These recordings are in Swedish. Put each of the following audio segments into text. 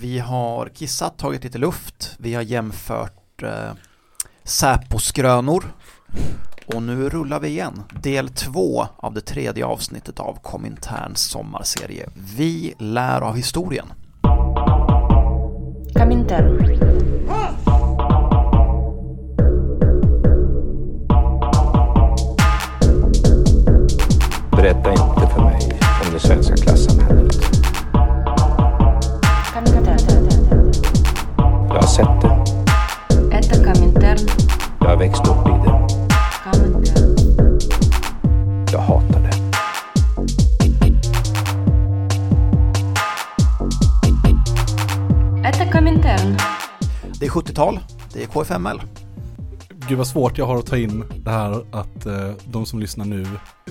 Vi har kissat, tagit lite luft, vi har jämfört eh, Säpo-skrönor och nu rullar vi igen. Del två av det tredje avsnittet av Kominterns sommarserie. Vi lär av historien. Komintern. Berätta inte för mig om det svenska klassamhället. Växt upp i exportbidrag. Jag hatar det. Det är 70-tal, det är KFML. Gud vad svårt jag har att ta in det här att eh, de som lyssnar nu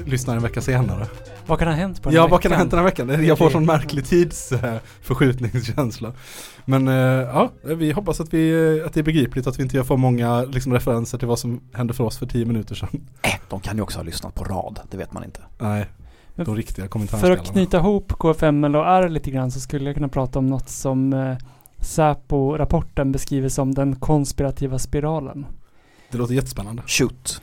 lyssnar en vecka senare. Vad kan ha hänt på den Ja, här vad kan ha veckan? hänt den här veckan? Jag får sån märklig tidsförskjutningskänsla. Men eh, ja, vi hoppas att, vi, eh, att det är begripligt att vi inte gör för många liksom, referenser till vad som hände för oss för tio minuter sedan. Äh, de kan ju också ha lyssnat på rad, det vet man inte. Nej, Men de riktiga För att knyta ihop KFML och R lite grann så skulle jag kunna prata om något som eh, Säpo-rapporten beskriver som den konspirativa spiralen. Det låter jättespännande. Shoot.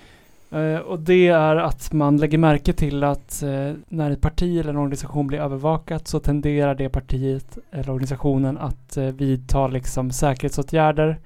Eh, och det är att man lägger märke till att eh, när ett parti eller en organisation blir övervakat så tenderar det partiet eller organisationen att eh, vidta liksom säkerhetsåtgärder.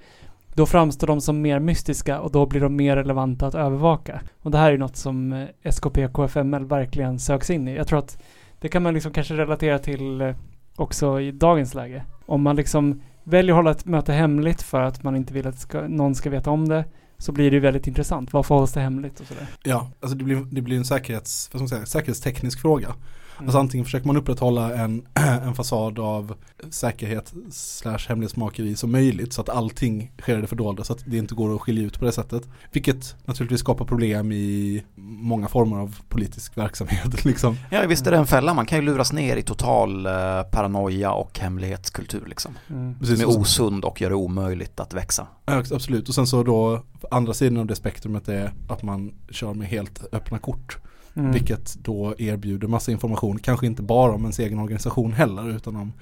Då framstår de som mer mystiska och då blir de mer relevanta att övervaka. Och det här är något som SKP KFML verkligen söks in i. Jag tror att det kan man liksom kanske relatera till också i dagens läge. Om man liksom väljer att hålla ett möte hemligt för att man inte vill att ska, någon ska veta om det så blir det ju väldigt intressant. Varför hålls det hemligt och sådär? Ja, alltså det blir, det blir en säkerhets, vad ska man säga, säkerhetsteknisk fråga. Mm. Alltså antingen försöker man upprätthålla en, en fasad av säkerhet slash hemlighetsmakeri som möjligt så att allting sker i det fördolda så att det inte går att skilja ut på det sättet. Vilket naturligtvis skapar problem i många former av politisk verksamhet liksom. Ja, visst är det en fälla. Man kan ju luras ner i total eh, paranoia och hemlighetskultur liksom. Mm. Precis, Som är osund och gör det omöjligt att växa. Ja, absolut. Och sen så då andra sidan av det spektrumet är att man kör med helt öppna kort. Mm. Vilket då erbjuder massa information, kanske inte bara om ens egen organisation heller utan om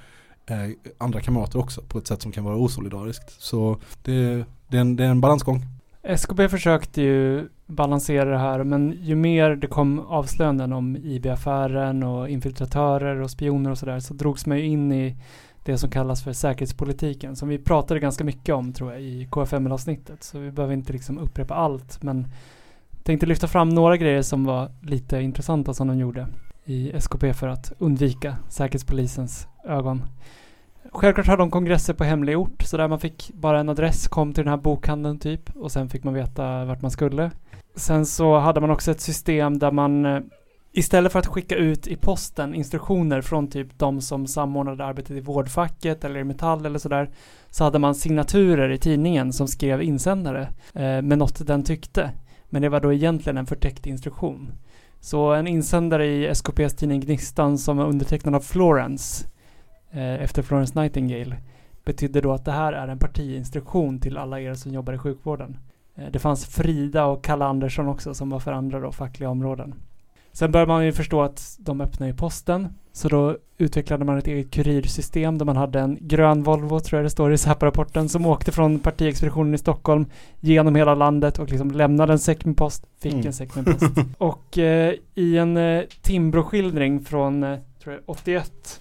eh, andra kamrater också på ett sätt som kan vara osolidariskt. Så det, det, är, en, det är en balansgång. SKB försökte ju balansera det här men ju mer det kom avslöjanden om IB-affären och infiltratörer och spioner och sådär så drogs man ju in i det som kallas för säkerhetspolitiken som vi pratade ganska mycket om tror jag i KFML-avsnittet så vi behöver inte liksom upprepa allt men tänkte lyfta fram några grejer som var lite intressanta som de gjorde i SKP för att undvika säkerhetspolisens ögon. Självklart har de kongresser på hemlig ort så där man fick bara en adress, kom till den här bokhandeln typ och sen fick man veta vart man skulle. Sen så hade man också ett system där man eh, istället för att skicka ut i posten instruktioner från typ de som samordnade arbetet i vårdfacket eller i Metall eller sådär så hade man signaturer i tidningen som skrev insändare eh, med något den tyckte. Men det var då egentligen en förtäckt instruktion. Så en insändare i SKPs tidning Gnistan som var undertecknad av Florence eh, efter Florence Nightingale betydde då att det här är en partiinstruktion till alla er som jobbar i sjukvården. Eh, Det fanns Frida och Kalle Andersson också som var för andra då fackliga områden. Sen började man ju förstå att de öppnar ju posten. Så då utvecklade man ett eget kurirsystem där man hade en grön Volvo, tror jag det står i SÄPO-rapporten, som åkte från partiexpeditionen i Stockholm genom hela landet och liksom lämnade en säck med post, fick Mm. en säck med post. och eh, i en eh, Timbro-skildring från, eh, tror jag, 81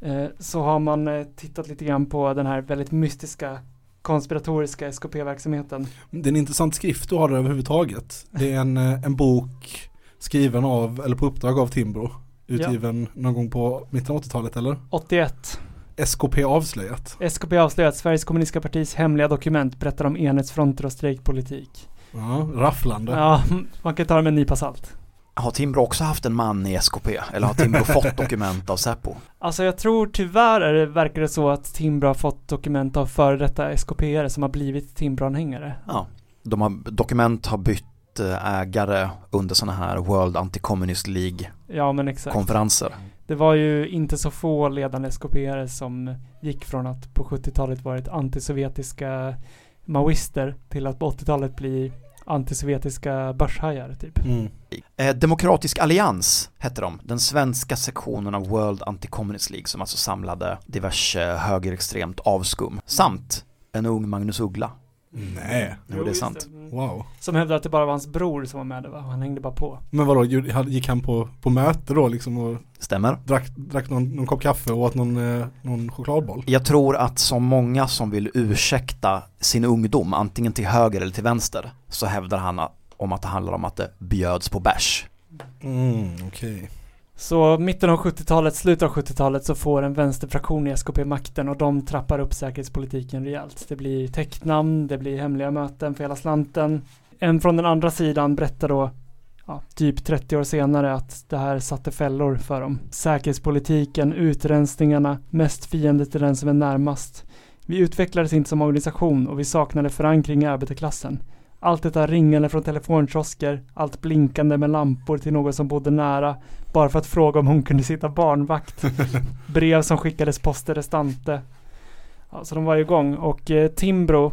eh, så har man eh, tittat lite grann på den här väldigt mystiska konspiratoriska SKP-verksamheten. Det är en intressant skrift du har överhuvudtaget. Det är en, eh, en bok skriven av, eller på uppdrag av Timbro. Utgiven någon gång på mitten av 80-talet eller? 81. SKP avslöjat. SKP avslöjar att Sveriges kommunistiska partis hemliga dokument berättar om enhetsfronter och strejkpolitik. Ja, rafflande. Ja, man kan ta det med en nypa salt. Har Timbro också haft en man i SKP? Eller har Timbro fått dokument av Säpo? Alltså jag tror tyvärr är det, verkar det så att Timbro har fått dokument av före detta SKP-are som har blivit Timbro-anhängare. Ja. De har, dokument har bytt ägare under sådana här World Anti-Communist Ja. League-konferenser. Det var ju inte så få ledande SKP-are som gick från att på 70-talet varit antisovjetiska maoister till att på 80-talet bli antisovjetiska börshajar typ. Mm. Eh, Demokratisk Allians hette de, den svenska sektionen av World Anti-Communist League som alltså samlade diverse högerextremt avskum samt en ung Magnus Uggla. Nej, Jo, det är sant. Mm. wow. Som hävdar att det bara var hans bror som var med det va? Han hängde bara på. Men vadå, gick han på, på möte då liksom och Stämmer? drack, drack någon, någon kopp kaffe och åt någon, eh, någon chokladboll? Jag tror att som många som vill ursäkta sin ungdom, antingen till höger eller till vänster, så hävdar han om att det handlar om att det bjöds på bärs. Mm, okej. Så mitten av 70-talet, slutet av 70-talet så får en vänsterfraktion i SKP makten och de trappar upp säkerhetspolitiken rejält. Det blir täcknamn, det blir hemliga möten för hela slanten. En från den andra sidan berättar då, ja, typ 30 år senare att det här satte fällor för dem. Säkerhetspolitiken, utrensningarna, mest fiende till den som är närmast. Vi utvecklades inte som organisation och vi saknade förankring i arbetarklassen. Allt detta ringande från telefonkiosker, allt blinkande med lampor till någon som bodde nära, bara för att fråga om hon kunde sitta barnvakt. Brev som skickades poste restante. Ja, så de var ju igång och eh, Timbro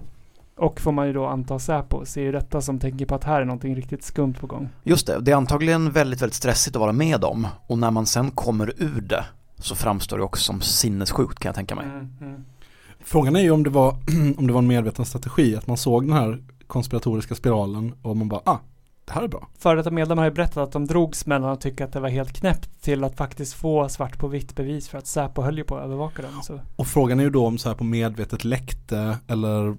och får man ju då anta Säpo ser ju detta som tänker på att här är någonting riktigt skumt på gång. Just det, det är antagligen väldigt, väldigt stressigt att vara med om och när man sen kommer ur det så framstår det också som sinnessjukt kan jag tänka mig. Mm, Frågan är ju om det, var, om det var en medveten strategi, att man såg den här konspiratoriska spiralen och man bara, ah, det här är bra. Före detta medlemmar har ju berättat att de drogs mellan att tycka att det var helt knäppt till att faktiskt få svart på vitt bevis för att Säpo höll ju på att övervaka dem. Så. Och frågan är ju då om på medvetet läckte eller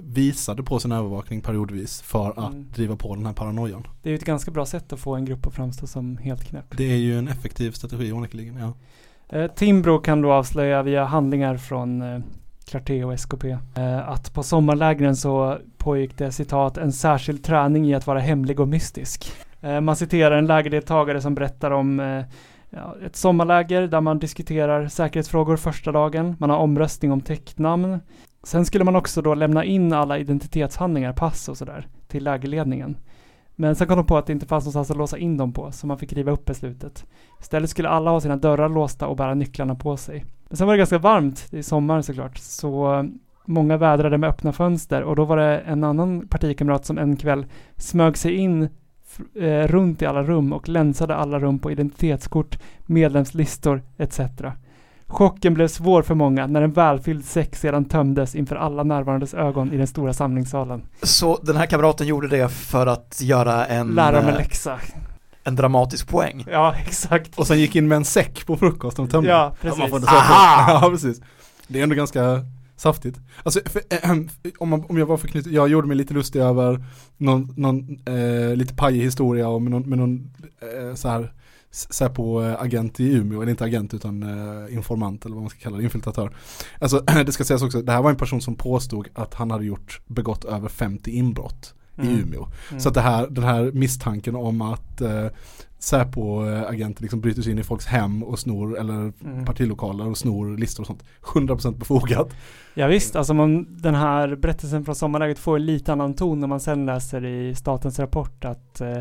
visade på sin övervakning periodvis för att Mm. driva på den här paranoian. Det är ju ett ganska bra sätt att få en grupp att framstå som helt knäpp. Det är ju en effektiv strategi onekligen, ja. Eh, Timbro kan då avslöja via handlingar från eh, Clarté och SKP eh, att på sommarlägren så pågick det citat en särskild träning i att vara hemlig och mystisk. Eh, man citerar en lägerdeltagare som berättar om eh, ja, ett sommarläger där man diskuterar säkerhetsfrågor första dagen. Man har omröstning om täcknamn. Sen skulle man också då lämna in alla identitetshandlingar, pass och sådär, till lägerledningen. Men sen kom de på att det inte fanns någonstans att låsa in dem på, så man fick riva upp beslutet. Istället skulle alla ha sina dörrar låsta och bära nycklarna på sig. Men sen var det ganska varmt, är sommar såklart, så eh, många vädrade med öppna fönster och då var det en annan partikamrat som en kväll smög sig in eh, runt i alla rum och länsade alla rum på identitetskort, medlemslistor etc. Chocken blev svår för många när en välfylld säck sedan tömdes inför alla närvarandes ögon i den stora samlingssalen. Så den här kamraten gjorde det för att göra en, Lära mig eh, läxa. En dramatisk poäng. Ja, exakt. Och sen gick in med en säck på frukost och tömde. Ja, precis. man får säga så. Aha! Ja, precis. Det är ändå ganska saftigt. Alltså, för, ehem, om, man, om jag var knyt, jag gjorde mig lite lustig över någon, någon eh, lite pajig historia om någon, med någon eh, så här Säpo-agent i Umeå, eller inte agent utan informant eller vad man ska kalla det, infiltratör. Alltså det ska sägas också, det här var en person som påstod att han hade gjort, begått över 50 inbrott i Mm. Umeå. Mm. Så att det här, den här misstanken om att eh, Säpo-agenter liksom bryter sig in i folks hem och snor, eller Mm. partilokaler och snor listor och sånt. 100% befogat. Ja, visst, alltså man, den här berättelsen från sommarläget får en lite annan ton när man sen läser i statens rapport att eh,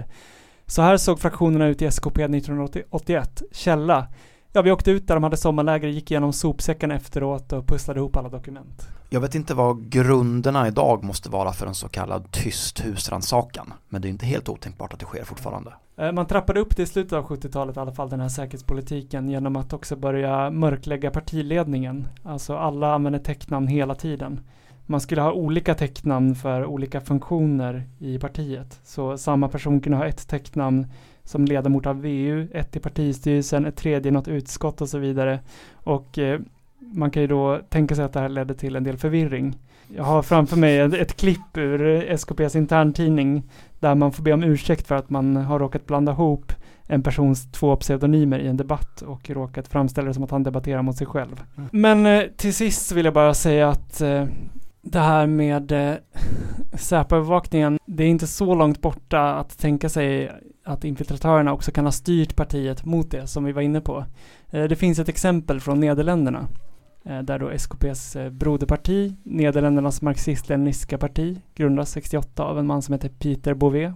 så här såg fraktionerna ut i SKP 1981. Källa. Ja, vi åkte ut där de hade sommarläger, gick igenom sopsäckarna efteråt och pusslade ihop alla dokument. Jag vet inte vad grunderna idag måste vara för en så kallad tyst husrannsakan, men det är inte helt otänkbart att det sker fortfarande. Eh, Man trappade upp det i slutet av 70-talet i alla fall, den här säkerhetspolitiken, genom att också börja mörklägga partiledningen. Alltså alla använder täcknamn hela tiden. Man skulle ha olika täcknamn för olika funktioner i partiet. Så samma person kunde ha ett täcknamn som ledamot av VU, ett i partistyrelsen, ett tredje i något utskott och så vidare. Och eh, man kan ju då tänka sig att det här ledde till en del förvirring. Jag har framför mig ett, ett klipp ur SKPs interntidning där man får be om ursäkt för att man har råkat blanda ihop en persons två pseudonymer i en debatt och råkat framställa det som att han debatterar mot sig själv. Mm. Men eh, till sist vill jag bara säga att eh, det här med eh, Säpo-övervakningen, det är inte så långt borta att tänka sig att infiltratörerna också kan ha styrt partiet mot det som vi var inne på. Eh, det finns ett exempel från Nederländerna eh, där då SKPs eh, broderparti, Nederländernas marxist-leninistiska parti, grundas 68 av en man som heter Peter Bové.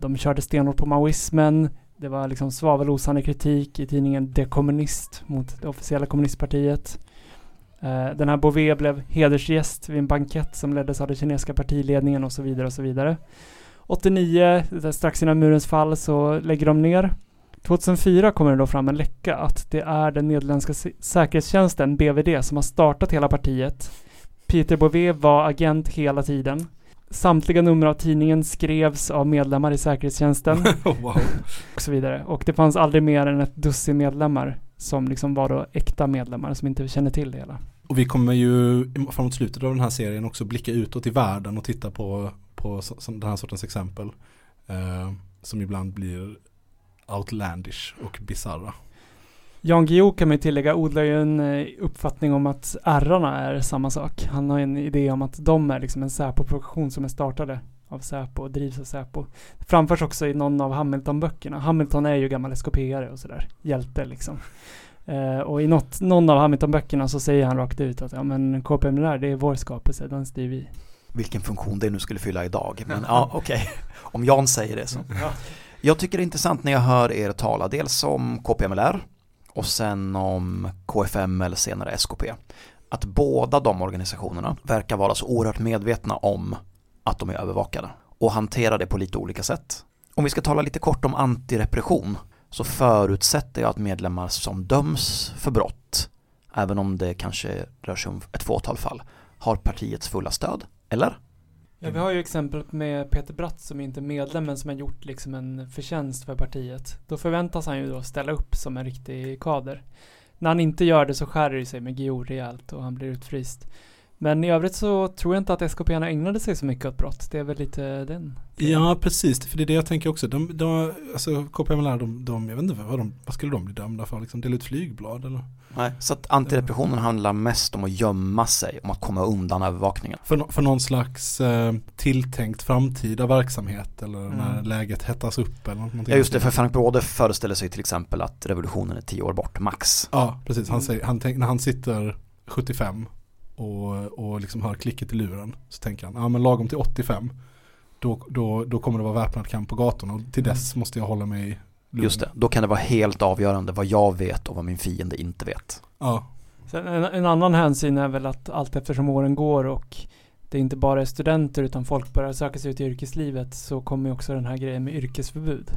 De körde stenhårt på maoismen. Det var liksom svavelosande kritik i tidningen De Kommunist mot det officiella kommunistpartiet. Den här Bové blev hedersgäst vid en bankett som leddes av den kinesiska partiledningen och så vidare och så vidare. 89, där strax innan murens fall, så lägger de ner. 2004 kommer det då fram en läcka att det är den nederländska sä- säkerhetstjänsten, BVD, som har startat hela partiet. Peter Bové var agent hela tiden. Samtliga nummer av tidningen skrevs av medlemmar i säkerhetstjänsten wow. och så vidare. Och det fanns aldrig mer än ett dussin medlemmar som liksom var då äkta medlemmar som inte kände till det hela. Och vi kommer ju framåt slutet av den här serien också blicka utåt i världen och titta på, på den här sortens exempel. Eh, som ibland blir outlandish och bizarra. Jan Guillou kan man tillägga odlar ju en eh, uppfattning om att ärrarna är samma sak. Han har en idé om att de är liksom en Säpo-produktion som är startade av Säpo och drivs av Säpo. Framförs också i någon av Hamilton-böckerna. Hamilton är ju gammal SKP-are och sådär. Hjälte liksom. Eh, och i något, någon av Hamilton-böckerna så säger han rakt ut att ja men KPML det är vår skapelse, den styr vi. Vilken funktion det nu skulle fylla idag. Men ja, okej. Om Jan säger det så. Jag tycker det är intressant när jag hör er tala, dels om KPMLR och sen om KFM eller senare SKP. Att båda de organisationerna verkar vara så oerhört medvetna om att de är övervakade och hanterar det på lite olika sätt. Om vi ska tala lite kort om antirepression så förutsätter jag att medlemmar som döms för brott, även om det kanske rör sig om ett fåtal fall, har partiets fulla stöd, eller? Ja, vi har ju exemplet med Peter Bratt som inte är medlem men som har gjort liksom en förtjänst för partiet. Då förväntas han ju då ställa upp som en riktig kader. När han inte gör det så skär det sig med Guillou rejält och han blir utfryst. Men i övrigt så tror jag inte att skp ägnade sig så mycket åt brott. Det är väl lite den. Ja, precis. För det är det jag tänker också. De, de, alltså KPML, de, de, jag vet inte vad, de, vad skulle de bli dömda för? Liksom dela ut flygblad eller? Nej, så att antirepressionen handlar mest om att gömma sig, om att komma undan övervakningen. För, för någon slags eh, tilltänkt framtida verksamhet eller Mm. när läget hettas upp eller någonting. Ja just det, för Frank Bråde föreställer sig till exempel att revolutionen är tio år bort, max. Ja, precis. Han Mm. säger, han tänk, när han sitter 75 och, och liksom hör klicket i luren så tänker han, ja men lagom till 85 då, då, då kommer det vara väpnad kamp på gatorna och till dess måste jag hålla mig lugn. Mm. Just det, då kan det vara helt avgörande vad jag vet och vad min fiende inte vet. Ja, Sen en, en annan hänsyn är väl att allt eftersom åren går och det inte bara är studenter utan folk börjar söka sig ut i yrkeslivet så kommer också den här grejen med yrkesförbud.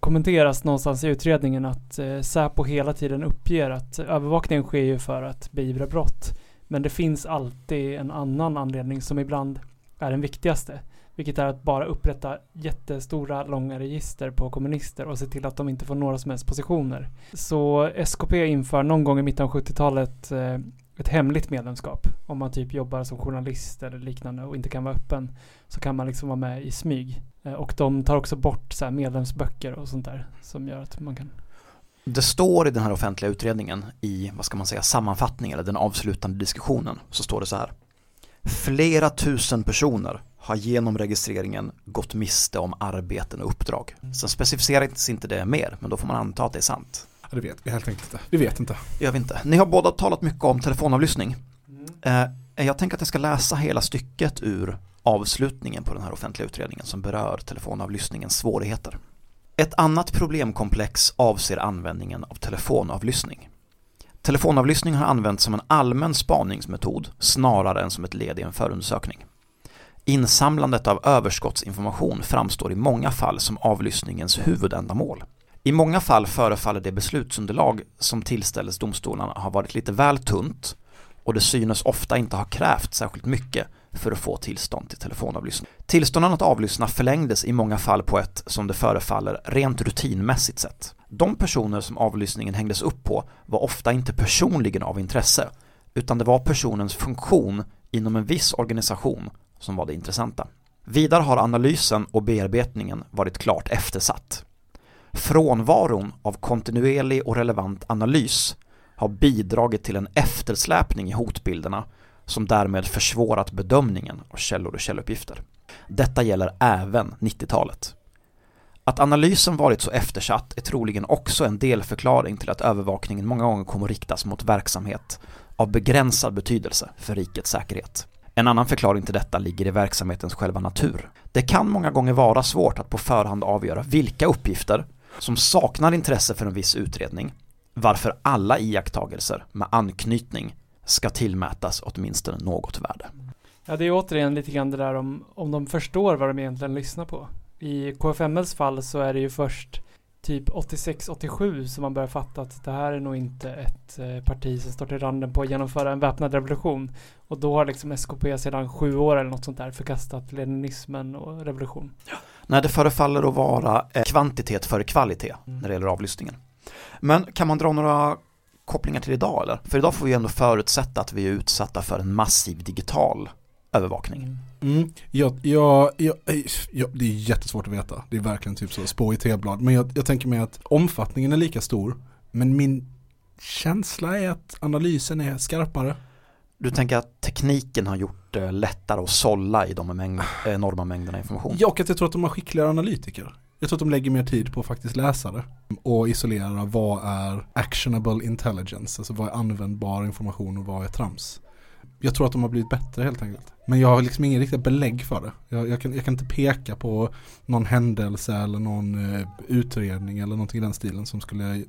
Kommenteras någonstans i utredningen att eh, Säpo hela tiden uppger att övervakningen sker ju för att beivra brott. Men det finns alltid en annan anledning som ibland är den viktigaste. Vilket är att bara upprätta jättestora, långa register på kommunister och se till att de inte får några som helst positioner. Så SKP inför någon gång i mitten av 70-talet eh, ett hemligt medlemskap. Om man typ jobbar som journalist eller liknande och inte kan vara öppen så kan man liksom vara med i smyg. Eh, och de tar också bort så här medlemsböcker och sånt där som gör att man kan det står i den här offentliga utredningen i, vad ska man säga, sammanfattningen eller den avslutande diskussionen så står det så här. Flera tusen personer har genom registreringen gått miste om arbeten och uppdrag. Sen specificeras inte det mer, men då får man anta att det är sant. Ja, det vet vi helt enkelt inte. Vi vet inte. Det gör vi inte. Ni har båda talat mycket om telefonavlyssning. Eh, jag tänker att jag ska läsa hela stycket ur avslutningen på den här offentliga utredningen som berör telefonavlyssningens svårigheter. Ett annat problemkomplex avser användningen av telefonavlyssning. Telefonavlyssning har använts som en allmän spaningsmetod snarare än som ett led i en förundersökning. Insamlandet av överskottsinformation framstår i många fall som avlyssningens huvudändamål. I många fall förefaller det beslutsunderlag som tillställs domstolarna ha varit lite väl tunt och det synes ofta inte ha krävt särskilt mycket för att få tillstånd till telefonavlyssning. Tillstånden att avlyssna förlängdes i många fall på ett, som det förefaller, rent rutinmässigt sätt. De personer som avlyssningen hängdes upp på var ofta inte personligen av intresse, utan det var personens funktion inom en viss organisation som var det intressanta. Vidare har analysen och bearbetningen varit klart eftersatt. Frånvaron av kontinuerlig och relevant analys har bidragit till en eftersläpning i hotbilderna som därmed försvårat bedömningen av källor och källuppgifter. Detta gäller även 90-talet. Att analysen varit så eftersatt är troligen också en delförklaring till att övervakningen många gånger kommer att riktas mot verksamhet av begränsad betydelse för rikets säkerhet. En annan förklaring till detta ligger i verksamhetens själva natur. Det kan många gånger vara svårt att på förhand avgöra vilka uppgifter som saknar intresse för en viss utredning, varför alla iakttagelser med anknytning ska tillmätas åtminstone något värde. Ja, det är återigen lite grann det där om, om de förstår vad de egentligen lyssnar på. I KFMLs fall så är det ju först typ 86-87 som man börjar fatta att det här är nog inte ett eh, parti som står till randen på att genomföra en väpnad revolution. Och då har liksom SKP sedan sju år eller något sånt där förkastat leninismen och revolution. Nej, det förefaller att vara eh, kvantitet före kvalitet Mm. när det gäller avlyssningen. Men kan man dra några kopplingar till idag eller? För idag får vi ändå förutsätta att vi är utsatta för en massiv digital övervakning. Mm. Mm. Jag, jag, jag, jag, det är jättesvårt att veta. Det är verkligen typ så spå i teblad. Men jag, jag tänker mig att omfattningen är lika stor. Men min känsla är att analysen är skarpare. Du tänker att tekniken har gjort det lättare att sålla i de mängd, enorma mängderna information? Ja, och att jag tror att de har skickligare analytiker. Jag tror att de lägger mer tid på att faktiskt läsa det. Och isolera vad är actionable intelligence, alltså vad är användbar information och vad är trams. Jag tror att de har blivit bättre helt enkelt. Men jag har liksom ingen riktigt belägg för det. Jag, jag, kan, jag kan inte peka på någon händelse eller någon eh, utredning eller någonting i den stilen som skulle,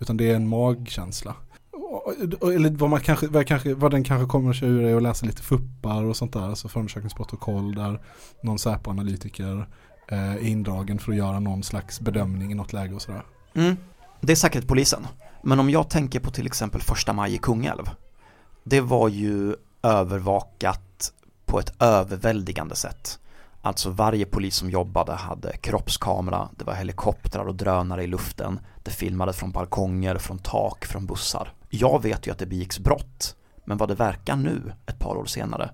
utan det är en magkänsla. Och- Eller vad, man kanske, vad, kanske, vad den kanske kommer sig ur är att läsa lite fuppar och sånt där, alltså förundersökningsprotokoll där någon Säpo-analytiker eh, indragen för att göra någon slags bedömning i något läge och sådär. Mm. Det är Säkerhetspolisen. Men om jag tänker på till exempel första maj i Kungälv. Det var ju övervakat på ett överväldigande sätt. Alltså varje polis som jobbade hade kroppskamera, det var helikoptrar och drönare i luften, det filmades från balkonger, från tak, från bussar. Jag vet ju att det begicks brott, men vad det verkar nu, ett par år senare,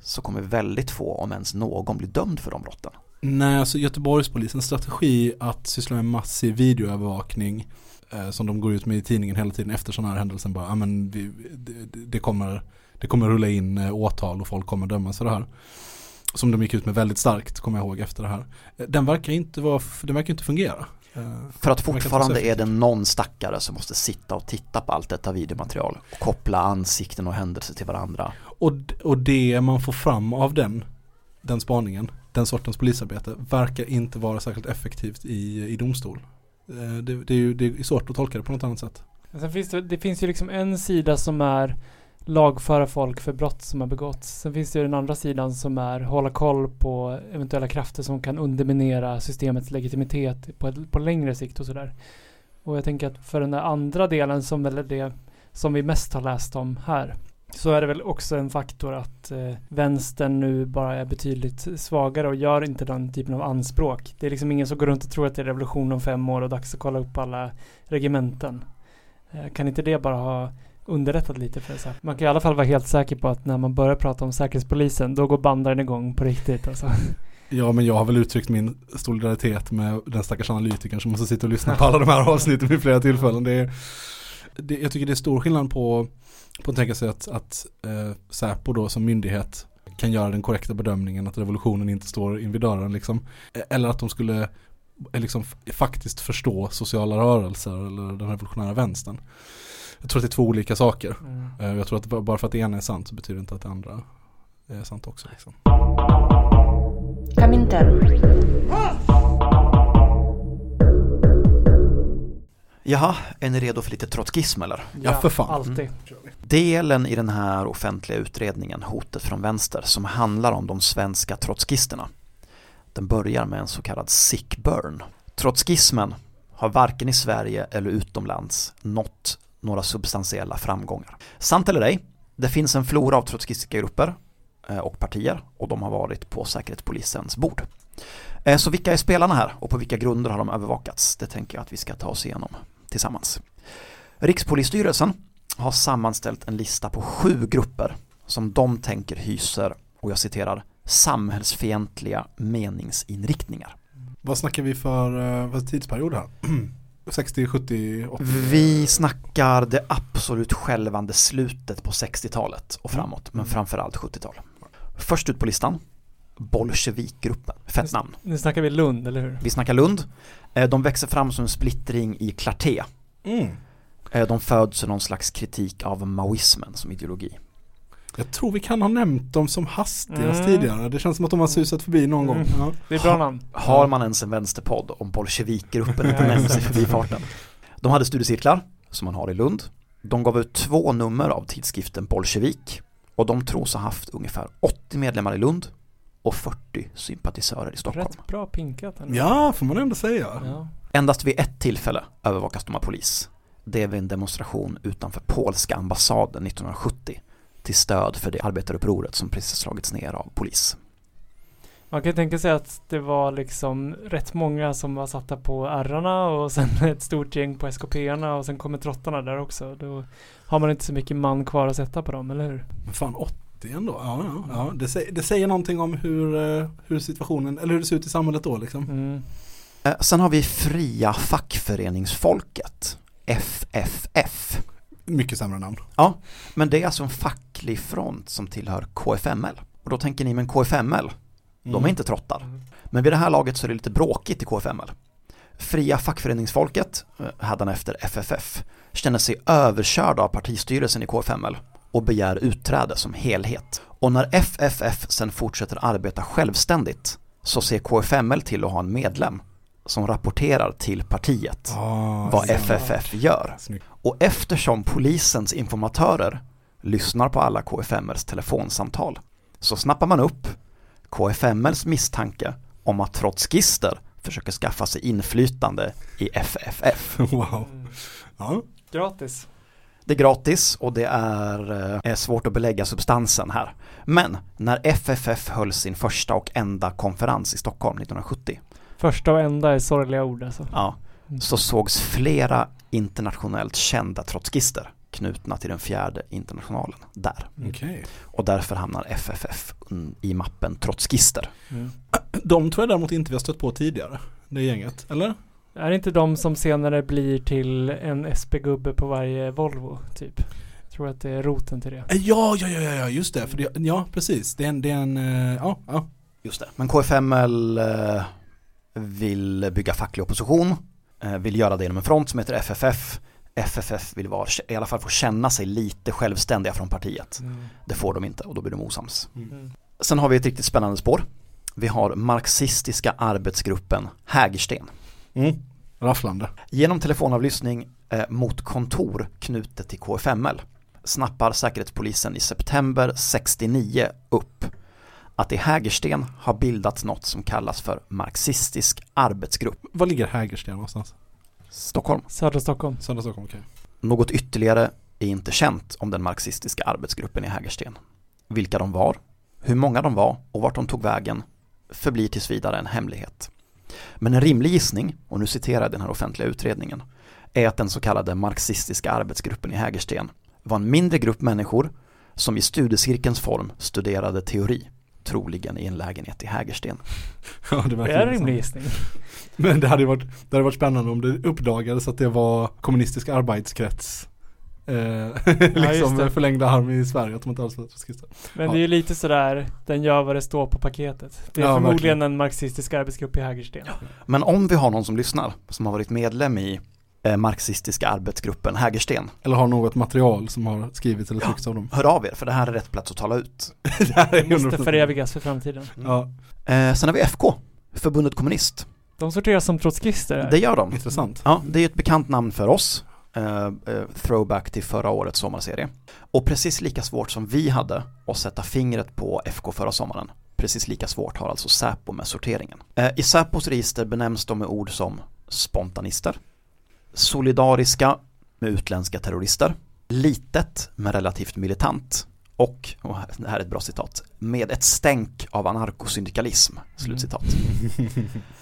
så kommer väldigt få, om ens någon, bli dömd för de brotten. Nej, alltså Göteborgspolisens strategi att syssla med massiv videoövervakning eh, som de går ut med i tidningen hela tiden efter sådana här händelser bara, ja men vi, det, det, kommer, det kommer rulla in eh, åtal och folk kommer dömas för det här. Som de gick ut med väldigt starkt, kommer jag ihåg efter det här. Eh, Den verkar inte, vara, den verkar inte fungera. Eh, För att fortfarande är det någon stackare som måste sitta och titta på allt detta videomaterial och koppla ansikten och händelser till varandra. Och, och det man får fram av den, den spaningen, den sortens polisarbete, verkar inte vara särskilt effektivt i, i domstol. Eh, det, det, är ju det är svårt att tolka det på något annat sätt. Sen finns det, det finns ju liksom en sida som är lagföra folk för brott som har begåtts. Sen finns det ju den andra sidan som är hålla koll på eventuella krafter som kan underminera systemets legitimitet på, ett, på längre sikt och sådär. Och jag tänker att för den där andra delen som väl är det som vi mest har läst om här så är det väl också en faktor att eh, vänstern nu bara är betydligt svagare och gör inte den typen av anspråk. Det är liksom ingen som går runt och tror att det är revolution om fem år och dags att kolla upp alla regementen. Eh, kan inte det bara ha underrättat lite för så här? Man kan i alla fall vara helt säker på att när man börjar prata om säkerhetspolisen då går bandaren igång på riktigt alltså. Ja men jag har väl uttryckt min solidaritet med den stackars analytikern som måste sitta och lyssna på alla de här avsnitten vid flera tillfällen. Det är, det, jag tycker det är stor skillnad på, på att tänka sig att, att eh, Säpo då som myndighet kan göra den korrekta bedömningen att revolutionen inte står invid dörren liksom. E, eller att de skulle eh, liksom faktiskt förstå sociala rörelser eller den revolutionära vänstern. Jag tror att det är två olika saker. Mm. Eh, jag tror att bara för att det ena är sant så betyder det inte att det andra är sant också. Liksom. Kaminter. Jaha, är ni redo för lite trotskism eller? Ja, för fan. Alltid. Delen i den här offentliga utredningen, Hotet från vänster, som handlar om de svenska trotskisterna. Den börjar med en så kallad sick burn. Trotskismen har varken i Sverige eller utomlands nått några substantiella framgångar. Sant eller ej, det finns en flora av trotskistiska grupper eh, och partier och de har varit på Säkerhetspolisens bord. Eh, Så vilka är spelarna här och på vilka grunder har de övervakats? Det tänker jag att vi ska ta oss igenom tillsammans. Rikspolisstyrelsen har sammanställt en lista på sju grupper som de tänker hyser, och jag citerar, samhällsfientliga meningsinriktningar. Vad snackar vi för, eh, vad tidsperiod här? 60, 70, 80? Vi snackar det absolut självande slutet på 60-talet och framåt, men Mm. framförallt 70-tal. Först ut på listan, Bolsjevikgruppen, fett namn. Nu snackar vi Lund, eller hur? Vi snackar Lund, Eh, de växer fram som en splittring i Clarté. Mm. Eh, De föds i någon slags kritik av maoismen som ideologi. Jag tror vi kan ha nämnt dem som hastigast Mm. tidigare. Det känns som att de har susat förbi någon gång. Mm. Ja. Det är bra namn. Har man ens en vänsterpodd om bolsjevikgruppen inte nämns i förbifarten? De hade studiecirklar, som man har i Lund. De gav ut två nummer av tidskriften Bolsjevik Och de tros ha haft ungefär 80 medlemmar i Lund och 40 sympatisörer i Stockholm. Rätt bra pinkat ändå. Ja, får man ändå säga. Ja. Endast vid ett tillfälle övervakas de av polis. Det är vid en demonstration utanför polska ambassaden 1970 till stöd för det arbetarupproret som precis slagits ner av polis. Man kan tänka sig att det var liksom rätt många som var satta på ärrarna och sen ett stort gäng på SKP-arna och sen kommer trottarna där också. Då har man inte så mycket man kvar att sätta på dem, eller hur? Men fan 80 ändå. Ja, ja, ja. Det, säger, det säger någonting om hur, eh, hur situationen, eller hur det ser ut i samhället då liksom. Mm. Eh, Sen har vi Fria fackföreningsfolket, FFF. Mycket sämre namn. Men det är alltså en facklig front som tillhör KFML. Och då tänker ni, men KFML, de Mm. är inte trottar. Men vid det här laget så är det lite bråkigt i KFML. Fria fackföreningsfolket, eh, hädanefter FFF, känner sig överkörda av partistyrelsen i KFML och begär utträde som helhet. Och när FFF sen fortsätter arbeta självständigt så ser KFML till att ha en medlem som rapporterar till partiet Ah, vad FFF gör. Och eftersom polisens informatörer lyssnar på alla KFMLs telefonsamtal så snappar man upp KFMLs misstanke om att trotskister försöker skaffa sig inflytande i FFF. Wow. Ja. Gratis. Det är gratis och det är, eh, är svårt att belägga substansen här. Men när FFF höll sin första och enda konferens i Stockholm 1970 Första och enda är sorgliga ord alltså. ja, så sågs flera internationellt kända trotskister knutna till den fjärde internationalen där. Okej. Och därför hamnar FFF i mappen trotskister. Mm. De tror jag däremot inte vi har stött på tidigare. Det gänget, eller? Är det inte de som senare blir till en SP-gubbe på varje Volvo, typ? Jag tror att det är roten till det. Eh, Ja, ja, ja, ja, just det. För det ja, precis. Det är en, det är en eh, ja, ja. Just det. Men KFML eh, vill bygga facklig opposition, vill göra det genom en front som heter FFF. FFF vill vara, i alla fall få känna sig lite självständiga från partiet. Det får de inte och då blir de osams. Mm. Sen har vi ett riktigt spännande spår. Vi har marxistiska arbetsgruppen Hägersten. Mm. Rafflande. Genom telefonavlyssning eh, mot kontor knutet till KFML snappar Säkerhetspolisen i september 69 upp att i Hägersten har bildats något som kallas för marxistisk arbetsgrupp. Var ligger Hägersten någonstans? Stockholm. Södra Stockholm. Södra Stockholm, okej. Något ytterligare är inte känt om den marxistiska arbetsgruppen i Hägersten. Vilka de var, hur många de var och vart de tog vägen förblir tills vidare en hemlighet. Men en rimlig gissning, och nu citerar jag den här offentliga utredningen, är att den så kallade marxistiska arbetsgruppen i Hägersten var en mindre grupp människor som i studiecirkelns form studerade teori, troligen i en lägenhet i Hägersten. Ja, det Det är en rimlig gissning. Men det hade varit, det hade varit spännande om det uppdagades att det var kommunistisk arbetskrets. Eh, liksom det. förlängda arm i Sverige, att de inte alls trotskister. Men Ja. det är ju lite sådär, den gör vad det står på paketet. Det är Ja, förmodligen verkligen. en marxistisk arbetsgrupp i Hägersten. Men om vi har någon som lyssnar som har varit medlem i eh, marxistiska arbetsgruppen Hägersten, Eller har något material som har skrivits eller tryckts av dem. hör av er för det här är rätt plats att tala ut. det här är Måste 100%. förevigas för framtiden. Ja, Eh, sen har vi FK, Förbundet Kommunist. De sorteras som trotskister. här. Det gör de. intressant. Ja, det är ett bekant namn för oss. Eh, eh, throwback till förra årets sommarserie. Och precis lika svårt som vi hade att sätta fingret på FK förra sommaren. Precis lika svårt har alltså Säpo med sorteringen. Eh, I Säpos register benämns de med ord som spontanister, solidariska med utländska terrorister, litet men relativt militant och, och det här är ett bra citat, med ett stänk av anarkosyndikalism. Slutcitat. Mm.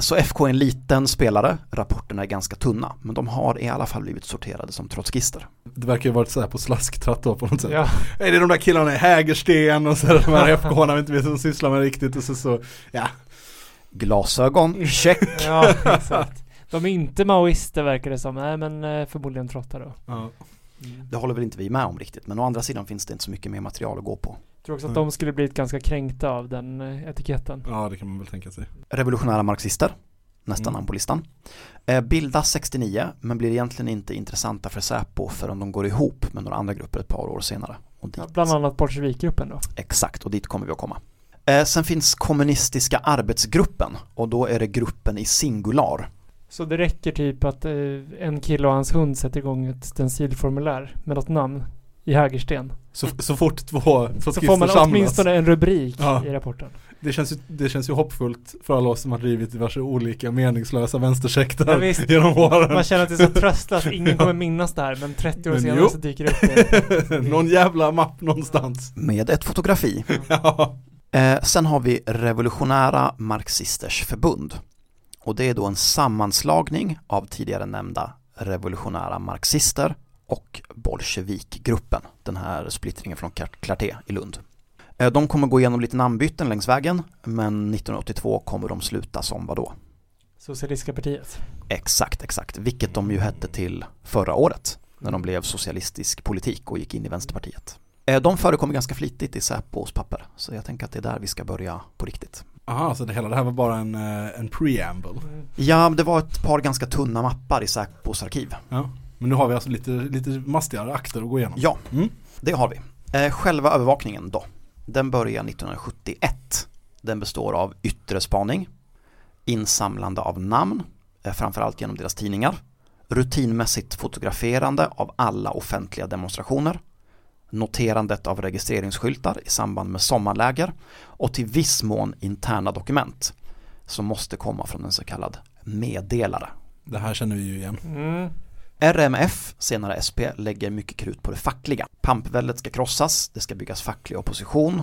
Så FK är en liten spelare, rapporterna är ganska tunna, men de har i alla fall blivit sorterade som trotskister. Det verkar ju varit så här på slasktratt då på något sätt. Ja, Är det de där killarna i Hägersten och så de här FK-arna vi inte vet vad de sysslar med riktigt och så så, ja. Glasögon, check. ja exakt. De är inte maoister verkar det som. Nej men eh, förmodligen trottar då. ja. Det håller väl inte vi med om riktigt, men å andra sidan finns det inte så mycket mer material att gå på. Tror också att Mm. de skulle blivit ganska kränkta av den eh, etiketten. Ja, det kan man väl tänka sig. Revolutionära marxister, nästa Mm. namn på listan. Eh, Bildas 69, men blir egentligen inte intressanta för Säpo förrän de går ihop med några andra grupper ett par år senare. Och dit, Ja, bland annat Bolsjevikgruppen då. Exakt, och dit kommer vi att komma. Eh, sen finns kommunistiska arbetsgruppen, och då är det gruppen i singular. Så det räcker typ att en kille och hans hund sätter igång ett stencilformulär med något namn i Hägersten. Så, så fort två Så får man samlas. åtminstone en rubrik Ja. i rapporten. Det känns, ju, det känns ju hoppfullt för alla oss som har drivit diverse olika meningslösa Ja, vänstersekter visst. genom åren. Man känner att det är så tröstlöst, ingen kommer minnas det här men 30 år Men senare jo. så dyker det upp igen. Någon jävla mapp någonstans. Med ett fotografi. ja. Eh, sen har vi Revolutionära Marxisters Förbund. Och det är då en sammanslagning av tidigare nämnda revolutionära marxister och Bolsjevikgruppen, den här splittringen från Clarté i Lund. Eh, de kommer gå igenom lite namnbyten längs vägen, men 1982 kommer de sluta som vadå? Socialistiska partiet. Exakt, exakt, vilket de ju hette till förra året när de blev socialistisk politik och gick in i Vänsterpartiet. Eh, De förekommer ganska flitigt i Säpos papper, så jag tänker att det är där vi ska börja på riktigt. Aha, så det hela det här var bara en, eh, en preamble. Ja, det var ett par ganska tunna mappar i Säpos arkiv. Ja. Men nu har vi alltså lite, lite mastigare akter att gå igenom. Ja, Mm. det har vi. Eh, Själva övervakningen då, den börjar 1971. Den består av yttre spaning, insamlande av namn, eh, framförallt genom deras tidningar, rutinmässigt fotograferande av alla offentliga demonstrationer, noterandet av registreringsskyltar i samband med sommarläger och till viss mån interna dokument som måste komma från en så kallad meddelare. Det här känner vi ju igen. Mm. RMF, senare SP, lägger mycket krut på det fackliga. Pampväldet ska krossas, det ska byggas facklig opposition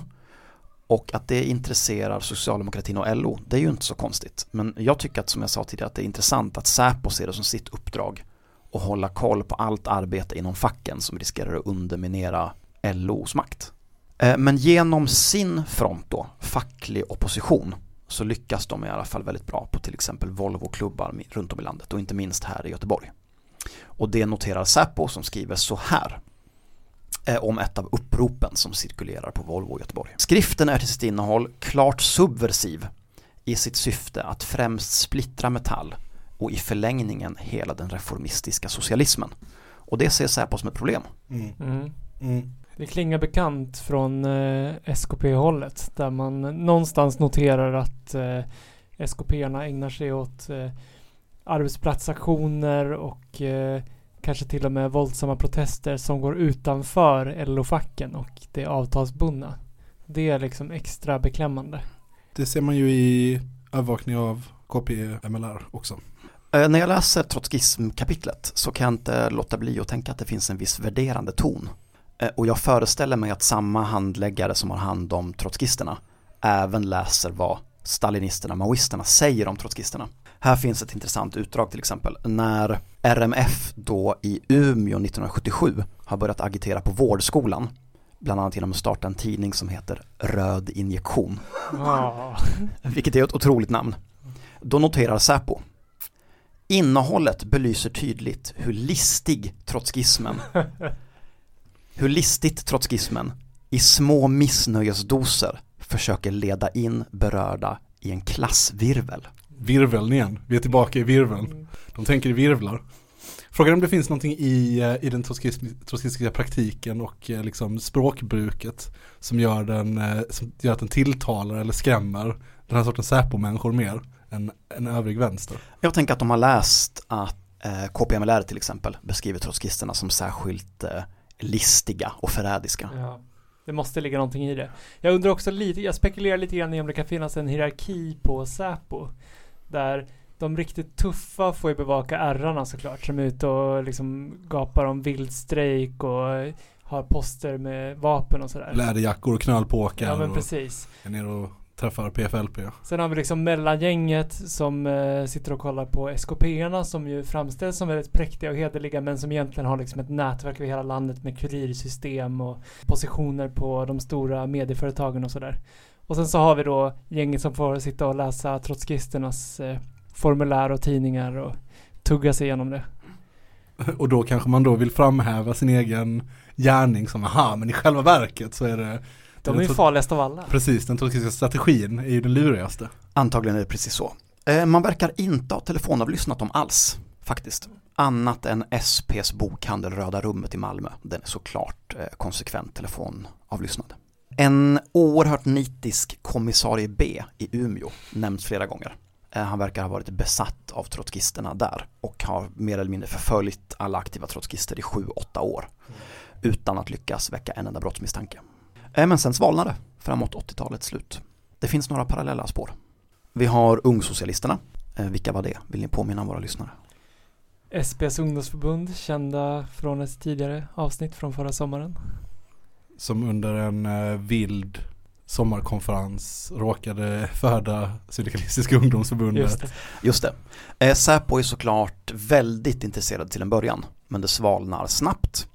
och att det intresserar socialdemokratin och LO, det är ju inte så konstigt. Men jag tycker att, som jag sa tidigare, att det är intressant att Säpo ser det som sitt uppdrag och hålla koll på allt arbete inom facken som riskerar att underminera LOs makt. Eh, men genom sin front då, facklig opposition, så lyckas de i alla fall väldigt bra på till exempel Volvo-klubbar runt om i landet och inte minst här i Göteborg. Och det noterar Säpo som skriver så här eh, om ett av uppropen som cirkulerar på Volvo Göteborg. Skriften är till sitt innehåll klart subversiv i sitt syfte att främst splittra Metall och i förlängningen hela den reformistiska socialismen. Och det ser Säpo som ett problem. Mm. Mm. Mm. Det klingar bekant från eh, SKP-hållet där man någonstans noterar att eh, SKP-arna ägnar sig åt eh, arbetsplatsaktioner och eh, kanske till och med våldsamma protester som går utanför LO-facken och det avtalsbundna. Det är liksom extra beklämmande. Det ser man ju i övervakning av KP-MLR också. Eh, När jag läser trotskismkapitlet så kan jag inte låta bli att tänka att det finns en viss värderande ton. Eh, Och jag föreställer mig att samma handläggare som har hand om trotskisterna även läser vad stalinisterna, maoisterna säger om trotskisterna. Här finns ett intressant utdrag till exempel. När RMF då i Umeå 1977 har börjat agitera på vårdskolan, bland annat genom att starta en tidning som heter Röd injektion, Ah. vilket är ett otroligt namn. Då noterar Säpo Innehållet belyser tydligt hur listig trotskismen hur listigt trotskismen i små missnöjesdoser försöker leda in berörda i en klassvirvel. Virveln igen. Vi är tillbaka i virveln. De tänker i virvlar. Frågan är om det finns någonting i, eh, i den trotskis- trotskistiska praktiken och eh, liksom språkbruket som gör, den, eh, som gör att den tilltalar eller skrämmer den här sortens Säpo-människor mer än, än övrig vänster. Jag tänker att de har läst att eh, KPMLR till exempel beskriver trotskisterna som särskilt eh, listiga och förrädiska. Ja, det måste ligga någonting i det. Jag undrar också lite, jag spekulerar lite grann i om det kan finnas en hierarki på Säpo. Där de riktigt tuffa får ju bevaka ärrarna såklart, som är ute och liksom gapar om vildstrejk och har poster med vapen och sådär. Läderjackor och knölpåkar Ja men och precis. är nere och träffar PFLP. Sen har vi liksom mellangänget som eh, sitter och kollar på SKP-erna som ju framställs som väldigt präktiga och hederliga men som egentligen har liksom ett nätverk över hela landet med kurirsystem och positioner på de stora medieföretagen och sådär. Och sen så har vi då gänget som får sitta och läsa trotskisternas eh, formulär och tidningar och tugga sig igenom det. Och då kanske man då vill framhäva sin egen gärning som aha, men i själva verket så är det De är ju farligast av alla. Precis, den trotskistiska strategin är ju den lurigaste. Antagligen är det precis så. Eh, man verkar inte ha telefonavlyssnat dem alls, faktiskt. Annat än SPs bokhandel Röda Rummet i Malmö. Den är såklart eh, konsekvent telefonavlyssnad. En oerhört nitisk kommissarie B i Umeå nämns flera gånger. Eh, han verkar ha varit besatt av trotskisterna där och har mer eller mindre förföljt alla aktiva trotskister i sju, åtta år. utan att lyckas väcka en enda brottsmisstanke. Eh, men sen svalnade det framåt 80-talets slut. Det finns några parallella spår. Vi har Ungsocialisterna. Eh, vilka var det? Vill ni påminna våra lyssnare? SPs ungdomsförbund, kända från ett tidigare avsnitt från förra sommaren. Som under en eh, vild sommarkonferens råkade föda Syndikalistiska ungdomsförbundet. Just det. Just det. Eh, Säpo är såklart väldigt intresserad till en början, men det svalnar snabbt.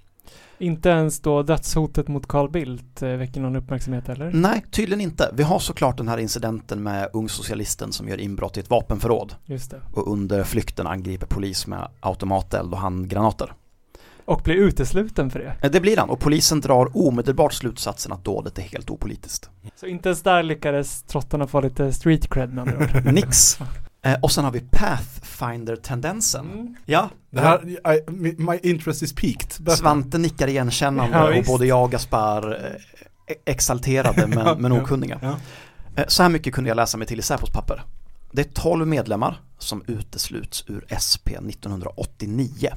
Inte ens då dödshotet mot Carl Bildt eh, väcker någon uppmärksamhet eller? Nej, tydligen inte. Vi har såklart den här incidenten med ungsocialisten som gör inbrott i ett vapenförråd Just det. och under flykten angriper polis med automateld och handgranater. Och blir utesluten för det. Det blir han och polisen drar omedelbart slutsatsen att dådet är helt opolitiskt. Så inte ens där lyckades trottarna få lite street cred med andra ord. Nix. Eh, Och sen har vi Pathfinder-tendensen. Mm. Ja, Det här, I, my interest is peaked. Svante nickar igenkännande Ja, och visst. både jag och Gaspar eh, exalterade men, men okunniga. Ja. Eh, Så här mycket kunde jag läsa mig till i Säpos papper. Det är 12 medlemmar som utesluts ur SP 1989.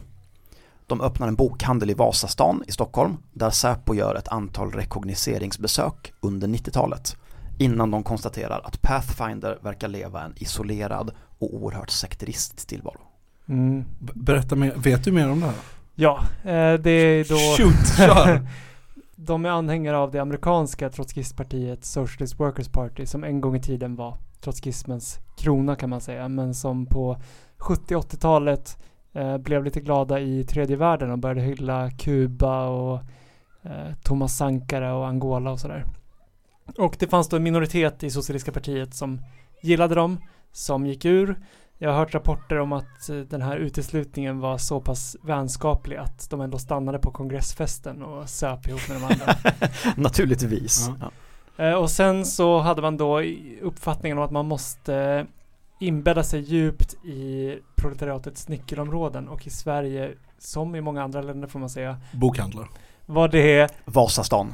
De öppnar en bokhandel i Vasastan i Stockholm där Säpo gör ett antal rekognoseringsbesök under 90-talet innan de konstaterar att Pathfinder verkar leva en isolerad och oerhört sekteristisk tillvaro. Mm. Berätta mer, vet du mer om det här? Ja, eh, det är då... Shoot, kör! De är anhängare av det amerikanska trotskistpartiet Socialist Workers Party som en gång i tiden var trotskismens krona kan man säga men som på 70 80-talet eh, blev lite glada i tredje världen och började hylla Kuba och eh, Thomas Sankara och Angola och sådär. Och det fanns då en minoritet i Socialistiska partiet som gillade dem, som gick ur. Jag har hört rapporter om att eh, den här uteslutningen var så pass vänskaplig att de ändå stannade på kongressfesten och söp ihop med de andra. Naturligtvis. Ja. Ja. Eh, och sen så hade man då uppfattningen om att man måste inbädda sig djupt i proletariatets nyckelområden och i Sverige, som i många andra länder får man säga, Bokhandlar. var det Vasastan.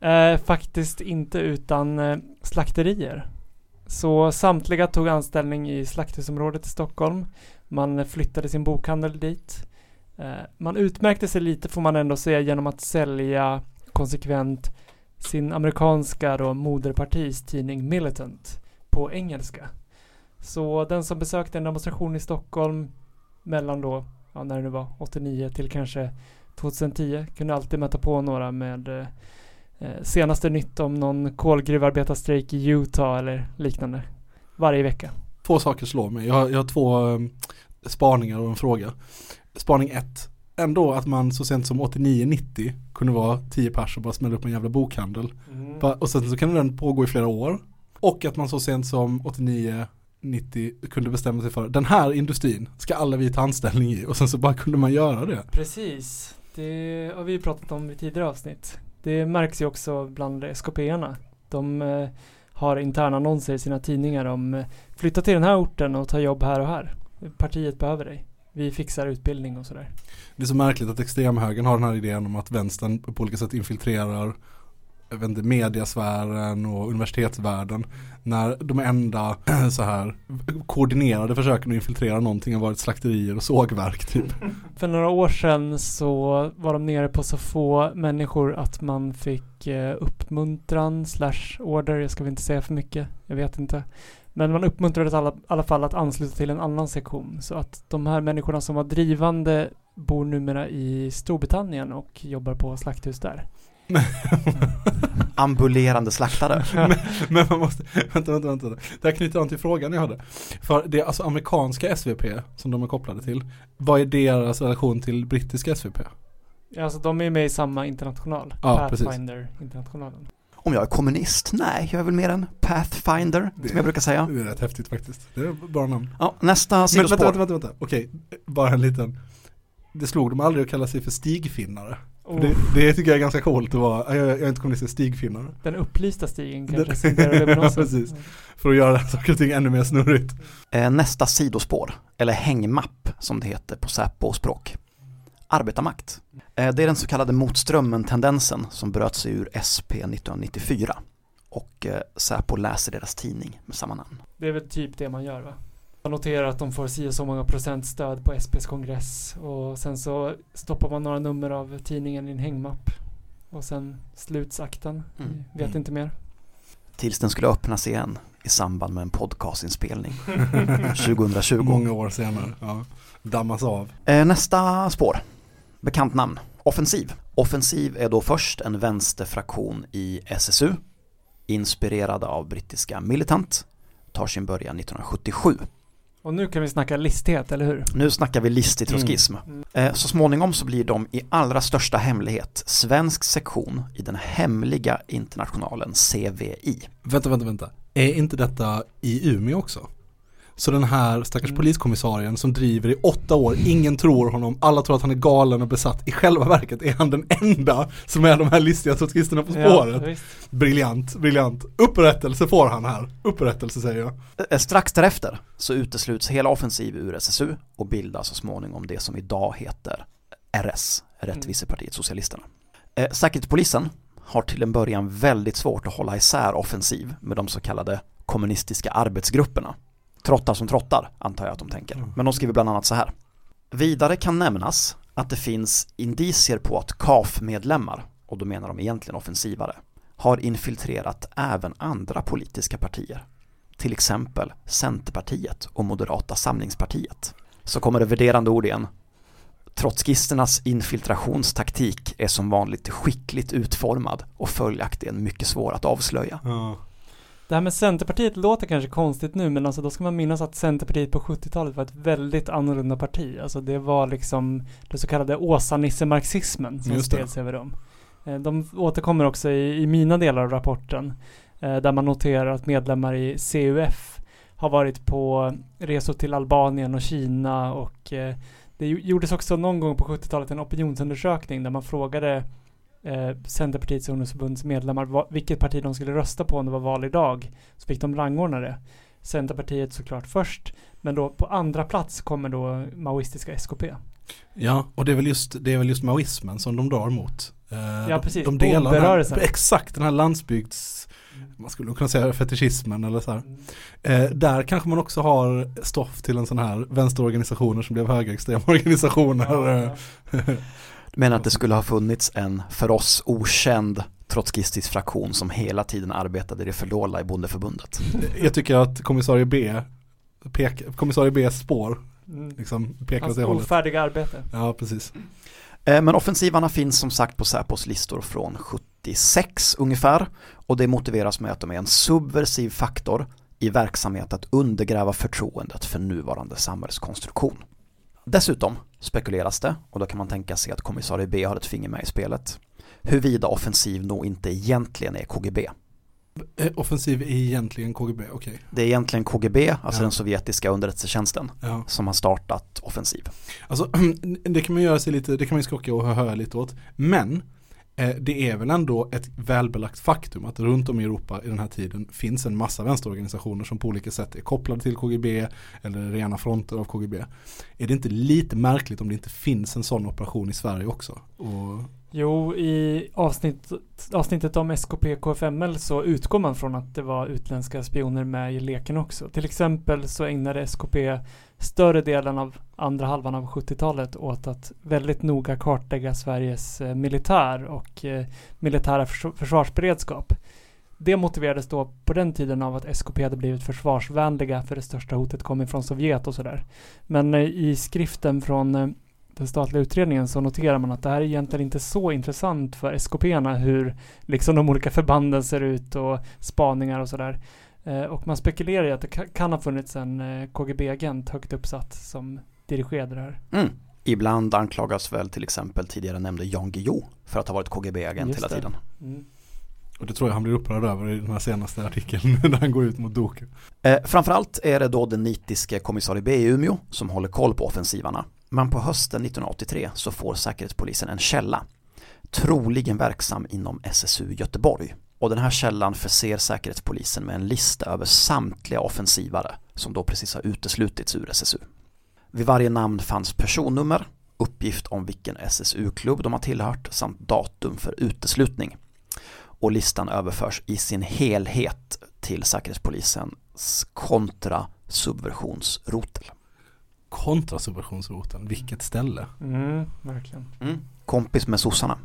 eh, faktiskt inte utan eh, slakterier. Så samtliga tog anställning i slakthusområdet i Stockholm. Man flyttade sin bokhandel dit. Eh, man utmärkte sig lite får man ändå säga genom att sälja konsekvent sin amerikanska då moderpartis tidning Militant på engelska. Så den som besökte en demonstration i Stockholm mellan då, ja när det nu var, 89 till kanske 2010 kunde alltid möta på några med eh, eh, senaste nytt om någon kolgruvarbetarstrejk i Utah eller liknande. Varje vecka. Två saker slår mig. Jag har, jag har två um, spaningar och en fråga. Spaning ett. Ändå att man så sent som 89-90 kunde vara 10 pers och bara smälla upp en jävla bokhandel. Ba- Och sen så kan den pågå i flera år. Och att man så sent som 89-90 kunde bestämma sig för den här industrin ska alla vi ta anställning i och sen så bara kunde man göra det. Precis. Det har vi pratat om i tidigare avsnitt. Det märks ju också bland SKP-arna. De eh, har interna annonser i sina tidningar om eh, flytta till den här orten och ta jobb här och här. Partiet behöver dig. Vi fixar utbildning och sådär. Det är så märkligt att extremhögern har den här idén om att vänstern på olika sätt infiltrerar jag vet inte, mediasfären och universitetsvärlden när de enda så här koordinerade försöken att infiltrera någonting har varit slakterier och sågverk typ. För några år sedan så var de nere på så få människor att man fick eh, uppmuntran slash order, jag ska väl inte säga för mycket, jag vet inte. Men man uppmuntrades i alla, alla fall att ansluta till en annan sektion. Så att de här människorna som var drivande bor numera i Storbritannien och jobbar på slakthus där. Ambulerande slaktare. Men man måste, vänta, vänta, vänta. Det här knyter an till frågan jag hade. För det är alltså amerikanska SVP som de är kopplade till. Vad är deras relation till brittiska SVP? Alltså de är med i samma international, Ja. Pathfinder-internationalen. Om jag är kommunist? Nej, jag är väl mer en Pathfinder, Det- som jag brukar säga. Det är rätt häftigt faktiskt. Det är bra namn. Ja, nästa Men sidospår. vänta, vänta, vänta, vänta. Okej, bara en liten. Det slog dem aldrig att kalla sig för stigfinnare. Oh, Det, det tycker jag är ganska coolt att vara, jag, jag är inte kommunist, stigfinnare. den upplysta stigen Den- kanske, Gary Levinos. Precis. För att göra saker och ting ännu mer snurrigt. Eh, Nästa sidospår, eller hängmapp som det heter på Säpo-språk. Arbetarmakt. Eh, Det är den så kallade motströmmen-tendensen som bröt sig ur SP 1994. Och eh, Säpo läser deras tidning med samma namn. Det är väl typ det man gör va? Man noterar att de får si så många procent stöd på SPs kongress och sen så stoppar man några nummer av tidningen i en hängmapp. Och sen sluts akten. Mm. Vet Mm. inte mer. Tills den skulle öppnas igen i samband med en podcastinspelning 2020. Många år senare. Ja. Dammas av. Eh, Nästa spår. Bekant namn. Offensiv. Offensiv är då först en vänsterfraktion i SSU. Inspirerade av brittiska Militant. Tar sin början 1977. Och nu kan vi snacka listighet, eller hur? Nu snackar vi listig trotskism. Mm. Eh, Så småningom så blir de i allra största hemlighet svensk sektion i den hemliga internationalen CVI. Vänta, vänta, vänta. Är inte detta i Umeå också? Så den här stackars Mm. poliskommissarien som driver i åtta år, ingen tror honom, alla tror att han är galen och besatt. I själva verket är han den enda som är de här listiga trotskisterna på spåret. Ja, briljant, briljant. Upprättelse får han här. Upprättelse säger jag. Eh, Strax därefter så utesluts hela offensiv ur SSU och bildas så småningom det som idag heter RS, Rättvisepartiet Socialisterna. Eh, Säkerhetspolisen har till en början väldigt svårt att hålla isär offensiv med de så kallade kommunistiska arbetsgrupperna. Trottar som trottar, antar jag att de tänker. Men de skriver bland annat så här. Vidare kan nämnas att det finns indicier på att KAF-medlemmar, och då menar de egentligen offensivare, har infiltrerat även andra politiska partier till exempel Centerpartiet och Moderata samlingspartiet. Så kommer det värderande ord igen. Trotskisternas infiltrationstaktik är som vanligt skickligt utformad och följaktligen mycket svår att avslöja. Det här med Centerpartiet låter kanske konstigt nu men alltså då ska man minnas att Centerpartiet på 70-talet var ett väldigt annorlunda parti. Alltså det var liksom det så kallade Åsa-Nisse-marxismen som spreds över dem. Eh, De återkommer också i, i mina delar av rapporten eh, där man noterar att medlemmar i CUF har varit på resor till Albanien och Kina och eh, det gjordes också någon gång på 70-talet en opinionsundersökning där man frågade eh, Centerpartiets ungdomsförbunds medlemmar vilket parti de skulle rösta på om det var val idag. Så fick de rangordna det. Centerpartiet såklart först, men då på andra plats kommer då maoistiska SKP. Ja, och det är väl just, det är väl just maoismen som de drar mot. Eh, Ja, precis. De delar den här, exakt den här landsbygds, man skulle kunna säga fetischismen eller så här. Eh, där kanske man också har stoff till en sån här vänsterorganisationer som blev högerextrema organisationer. eh. Du menar att det skulle ha funnits en för oss okänd trotskistisk fraktion som hela tiden arbetade i det fördolda i bondeförbundet? Jag tycker att kommissarie B, pek, kommissarie B's spår Mm. liksom pekar åt Hans det hållet. ofärdiga arbete. Ja, precis. Eh, Men offensivarna finns som sagt på Säpos listor från 76 ungefär och det motiveras med att de är en subversiv faktor i verksamhet att undergräva förtroendet för nuvarande samhällskonstruktion. Dessutom spekuleras det, och då kan man tänka sig att kommissarie B har ett finger med i spelet, huruvida offensiv nog inte egentligen är KGB. Eh, Offensiv är egentligen KGB, okej. Det är egentligen KGB, alltså Ja. den sovjetiska underrättelsetjänsten, Ja. som har startat offensiv. Alltså det kan man göra sig lite, det kan man ju skocka och höra lite åt. Men Eh, det är väl ändå ett välbelagt faktum att runt om i Europa i den här tiden finns en massa vänsterorganisationer som på olika sätt är kopplade till KGB eller rena fronter av KGB. Är det inte lite märkligt om det inte finns en sån operation i Sverige också? Och, Jo, i avsnitt, avsnittet om SKP KFML så utgår man från att det var utländska spioner med i leken också. Till exempel så ägnade SKP större delen av andra halvan av 70-talet åt att väldigt noga kartlägga Sveriges eh, militär och eh, militära förs- försvarsberedskap. Det motiverades då på den tiden av att SKP hade blivit försvarsvänliga för det största hotet kom ifrån Sovjet och sådär. Men eh, i skriften från eh, den statliga utredningen så noterar man att det här är egentligen inte så intressant för SKP-erna hur liksom de olika förbanden ser ut och spaningar och sådär. Eh, och man spekulerar i att det ka- kan ha funnits en eh, KGB-agent högt uppsatt som dirigerade det här. Mm. Ibland anklagas väl till exempel tidigare nämnde Jan Guillou för att ha varit KGB-agent hela tiden. Mm. och det tror jag han blir upprörd över i den här senaste artikeln när han går ut mot Doku. Eh, framförallt är det då den nitiske kommissarie B i Umeå som håller koll på offensivarna. Men på hösten 1983 så får Säkerhetspolisen en källa, troligen verksam inom SSU Göteborg. Och den här källan förser Säkerhetspolisen med en lista över samtliga offensivare som då precis har uteslutits ur SSU. Vid varje namn fanns personnummer, uppgift om vilken SSU-klubb de har tillhört samt datum för uteslutning. Och listan överförs i sin helhet till Säkerhetspolisens kontrasubversionsrotel. Kontrasubventionsroten, vilket ställe. Mm, verkligen. Kompis med sossarna.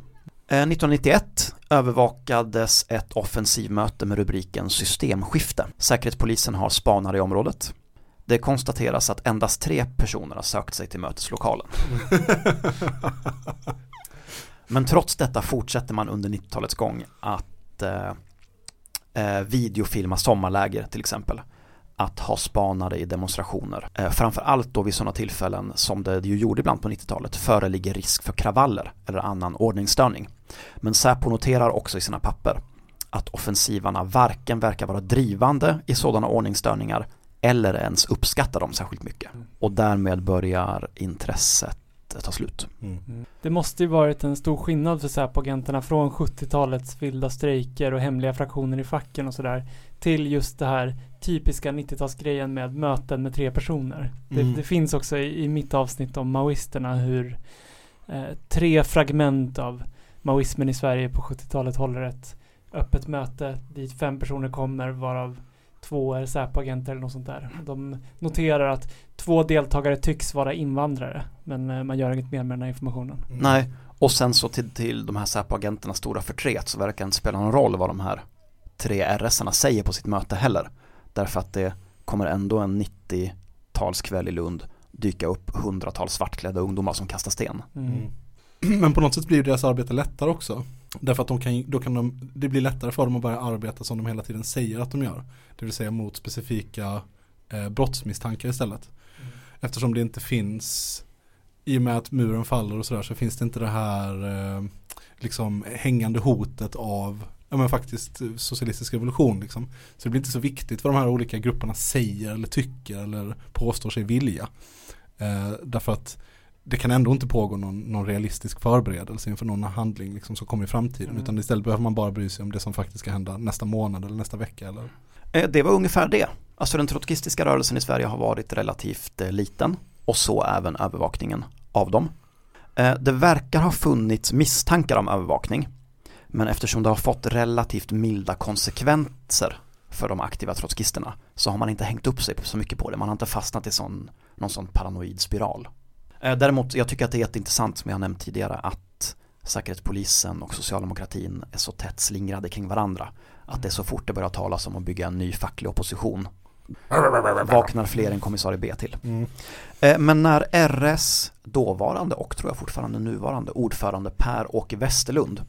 Eh, 1991 övervakades ett offensivmöte med rubriken Systemskifte. Säkerhetspolisen har spanare i området. Det konstateras att endast tre personer har sökt sig till möteslokalen. Men trots detta fortsätter man under 90-talets gång att eh, eh, videofilma sommarläger till exempel. Att ha spanare i demonstrationer. Eh, framförallt då vid sådana tillfällen som det ju gjorde ibland på 90-talet föreligger risk för kravaller eller annan ordningsstörning. Men Säpo noterar också i sina papper att offensivarna varken verkar vara drivande i sådana ordningsstörningar eller ens uppskattar dem särskilt mycket. Och därmed börjar intresset ta slut. Mm. Det måste ju varit en stor skillnad för Säpo-agenterna från 70-talets vilda strejker och hemliga fraktioner i facken och sådär till just det här typiska 90-talsgrejen med möten med tre personer. Mm. Det, det finns också i, i mitt avsnitt om maoisterna hur eh, tre fragment av maoismen i Sverige på 70-talet håller ett öppet möte dit fem personer kommer varav två är Säpo-agenter eller något sånt där. De noterar att två deltagare tycks vara invandrare men eh, man gör inget mer med den här informationen. Mm. Nej, och sen så till, till de här Säpo-agenternas stora förtret så verkar det inte spela någon roll vad de här tre RS-arna säger på sitt möte heller. Därför att det kommer ändå en 90-talskväll i Lund dyka upp hundratals svartklädda ungdomar som kastar sten. Mm. Mm. Men på något sätt blir deras arbete lättare också. Därför att de kan, då kan de, det blir lättare för dem att börja arbeta som de hela tiden säger att de gör. Det vill säga mot specifika eh, brottsmisstankar istället. Eftersom det inte finns, i och med att muren faller och sådär så finns det inte det här eh, liksom hängande hotet av ja men faktiskt eh, socialistisk revolution liksom. Så det blir inte så viktigt vad de här olika grupperna säger eller tycker eller påstår sig vilja. Eh, därför att det kan ändå inte pågå någon, någon realistisk förberedelse inför någon handling liksom, som kommer i framtiden. Mm. Utan istället behöver man bara bry sig om det som faktiskt ska hända nästa månad eller nästa vecka. Eller? Eh, Det var ungefär det. Alltså den trotskistiska rörelsen i Sverige har varit relativt eh, liten och så även övervakningen av dem. Det verkar ha funnits misstankar om övervakning men eftersom det har fått relativt milda konsekvenser för de aktiva trotskisterna så har man inte hängt upp sig så mycket på det. Man har inte fastnat i sån, någon sån paranoid spiral. Eh, Däremot, jag tycker att det är jätteintressant som jag nämnt tidigare att Säkerhetspolisen och socialdemokratin är så tätt slingrade kring varandra. Att det så fort det börjar talas om att bygga en ny facklig opposition vaknar fler än kommissarie B till. Eh, Men när RS dåvarande och tror jag fortfarande nuvarande ordförande Per-Åke Westerlund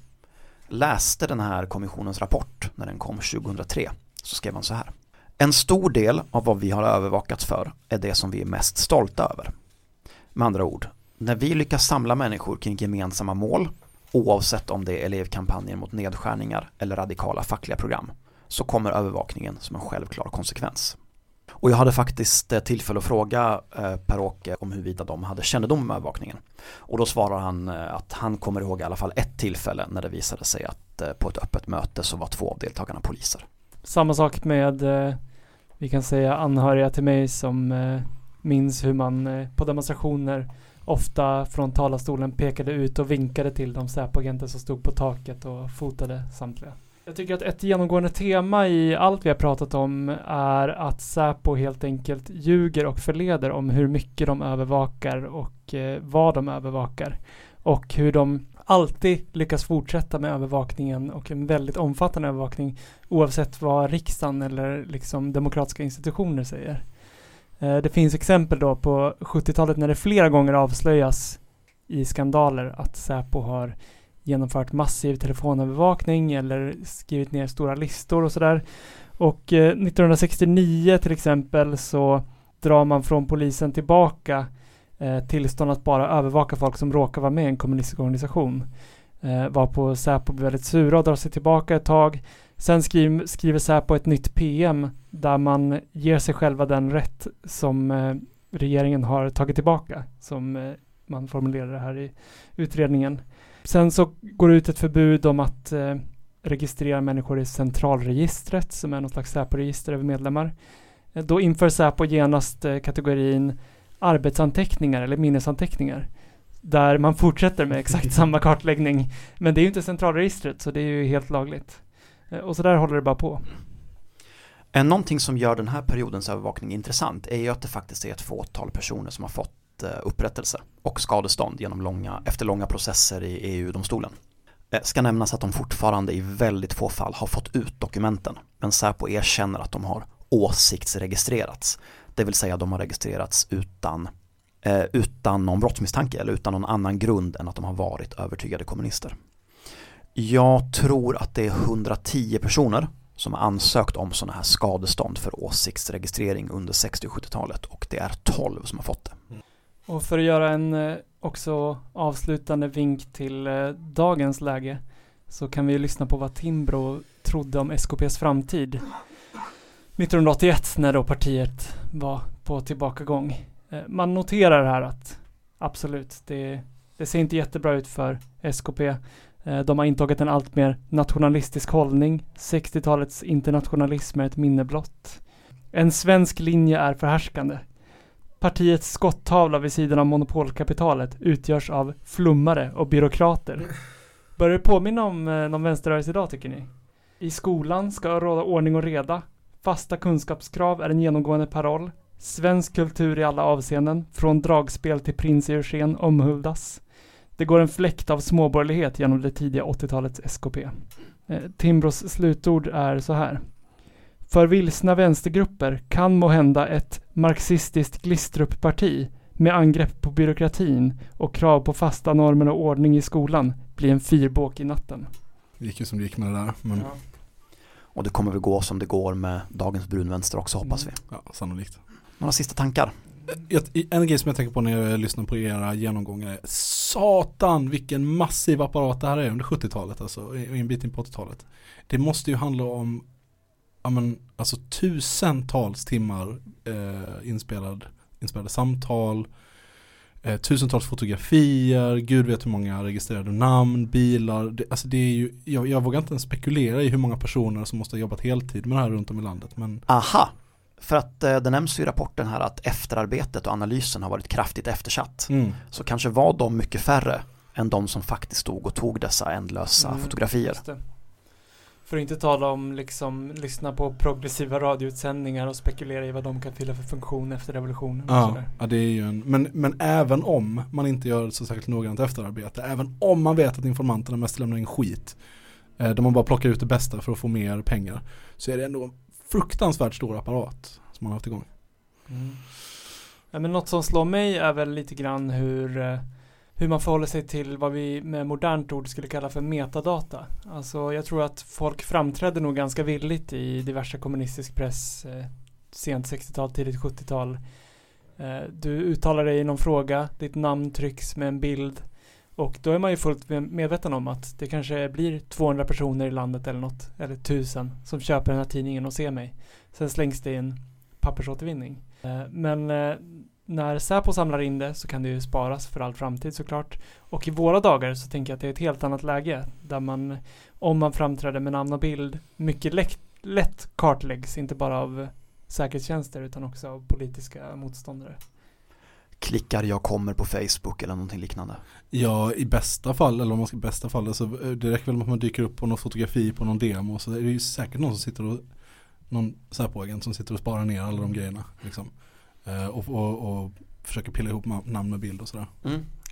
läste den här kommissionens rapport när den kom 2003 så skrev han så här. En stor del av vad vi har övervakats för är det som vi är mest stolta över. Med andra ord, när vi lyckas samla människor kring gemensamma mål oavsett om det är elevkampanjer mot nedskärningar eller radikala fackliga program så kommer övervakningen som en självklar konsekvens. Och jag hade faktiskt eh, tillfälle att fråga eh, Per-Åke om huruvida de hade kännedom om övervakningen. Och då svarar han eh, att han kommer ihåg i alla fall ett tillfälle när det visade sig att på ett öppet möte så var två av deltagarna poliser. Samma sak med, vi kan säga anhöriga till mig som minns hur man på demonstrationer ofta från talarstolen pekade ut och vinkade till de Säpo-agenter som stod på taket och fotade samtliga. Jag tycker att ett genomgående tema i allt vi har pratat om är att Säpo helt enkelt ljuger och förleder om hur mycket de övervakar och eh, vad de övervakar. Och hur de alltid lyckas fortsätta med övervakningen och en väldigt omfattande övervakning oavsett vad riksdagen eller liksom demokratiska institutioner säger. Eh, Det finns exempel då på 70-talet när det flera gånger avslöjas i skandaler att Säpo har genomfört massiv telefonövervakning eller skrivit ner stora listor och sådär. Och eh, 1969 till exempel så drar man från polisen tillbaka eh, tillstånd att bara övervaka folk som råkar vara med i en kommunistisk organisation. Eh, var på Säpo blir väldigt sura och drar sig tillbaka ett tag. Sen skriver, skriver Säpo ett nytt PM där man ger sig själva den rätt som eh, regeringen har tagit tillbaka. Som eh, man formulerar det här i utredningen. Sen så går det ut ett förbud om att eh, registrera människor i centralregistret som är något slags Säpo-register över medlemmar. Eh, då inför Säpo genast eh, kategorin arbetsanteckningar eller minnesanteckningar. Där man fortsätter med exakt samma kartläggning. Men det är ju inte centralregistret så det är ju helt lagligt. Eh, och så där håller det bara på. En någonting som gör den här periodens övervakning intressant är ju att det faktiskt är ett fåtal personer som har fått eh, Eh, upprättelse och skadestånd genom långa, efter långa processer i EU-domstolen. Eh, ska nämnas att de fortfarande i väldigt få fall har fått ut dokumenten, men Säpo erkänner att de har åsiktsregistrerats. Det vill säga de har registrerats utan, eh, utan någon brottsmisstanke eller utan någon annan grund än att de har varit övertygade kommunister. Jag tror att det är 110 personer som har ansökt om sådana här skadestånd för åsiktsregistrering under 60 och 70-talet och det är 12 som har fått det. Och för att göra en eh, också avslutande vink till eh, dagens läge så kan vi lyssna på vad Timbro trodde om SKPs framtid 1981 när då partiet var på tillbakagång. Eh, man noterar här att absolut, det, det ser inte jättebra ut för SKP. De har intagit en allt mer nationalistisk hållning. 60-talets internationalism är ett minne blott. En svensk linje är förhärskande. Partiets skottavla vid sidan av monopolkapitalet utgörs av flummare och byråkrater. Börjar det påminna om eh, någon vänsterrörelse idag tycker ni? I skolan ska råda ordning och reda. Fasta kunskapskrav är en genomgående paroll. Svensk kultur i alla avseenden, från dragspel till prins Eugen omhuldas. Det går en fläkt av småborgerlighet genom det tidiga 80-talets SKP. Eh, Timbros slutord är så här. För vilsna vänstergrupper kan må hända ett marxistiskt Glistrup-parti med angrepp på byråkratin och krav på fasta normer och ordning i skolan bli en fyrbåk i natten. Det gick ju som det gick med det där. Men ja, Och det kommer väl gå som det går med dagens brunvänster också hoppas vi. sannolikt. Några sista tankar? Jag, en grej som jag tänker på när jag lyssnar på era genomgångar är Satan vilken massiv apparat det här är under 70-talet alltså, och en bit in på 80-talet. Det måste ju handla om ja, men, alltså tusentals timmar eh, inspelad, inspelade samtal, eh, tusentals fotografier, gud vet hur många registrerade namn, bilar. Det, alltså det är ju, jag, jag vågar inte ens spekulera i hur många personer som måste ha jobbat heltid med det här runt om i landet. Men Aha, för att eh, det nämns ju i rapporten här att efterarbetet och analysen har varit kraftigt eftersatt. mm, Så kanske var de mycket färre än de som faktiskt stod och tog dessa ändlösa Mm, fotografier. För att inte tala om liksom lyssna på progressiva radioutsändningar och spekulera i vad de kan fylla för funktion efter revolutionen. Ja, ja det är ju en, men, men även om man inte gör så särskilt noggrant efterarbete, även om man vet att informanterna mest lämnar in skit, eh, där man bara plockar ut det bästa för att få mer pengar, så är det ändå en fruktansvärt stor apparat som man har haft igång. Mm. Ja, men något som slår mig är väl lite grann hur, eh, hur man förhåller sig till vad vi med modernt ord skulle kalla för metadata. Alltså jag tror att folk framträdde nog ganska villigt i diverse kommunistisk press eh, sent 60-tal, tidigt 70-tal. Eh, du uttalar dig i någon fråga, ditt namn trycks med en bild och då är man ju fullt medveten om att det kanske blir 200 personer i landet eller något, eller 1000 som köper den här tidningen och ser mig. Sen slängs det i en pappersåtervinning. Eh, Men eh, när Säpo samlar in det så kan det ju sparas för all framtid såklart. Och i våra dagar så tänker jag att det är ett helt annat läge där man, om man framträder med namn och bild, mycket lätt, lätt kartläggs, inte bara av säkerhetstjänster utan också av politiska motståndare. Klickar jag kommer på Facebook eller någonting liknande. Ja, i bästa fall, eller om man ska bästa fall, alltså, eh, det räcker väl med att man dyker upp på något fotografi på någon demo, så är det ju säkert någon som sitter och, någon Säpo-agent som sitter och sparar ner alla de grejerna. Liksom. Eh, och, och, och försöker pilla ihop namn med bild och sådär.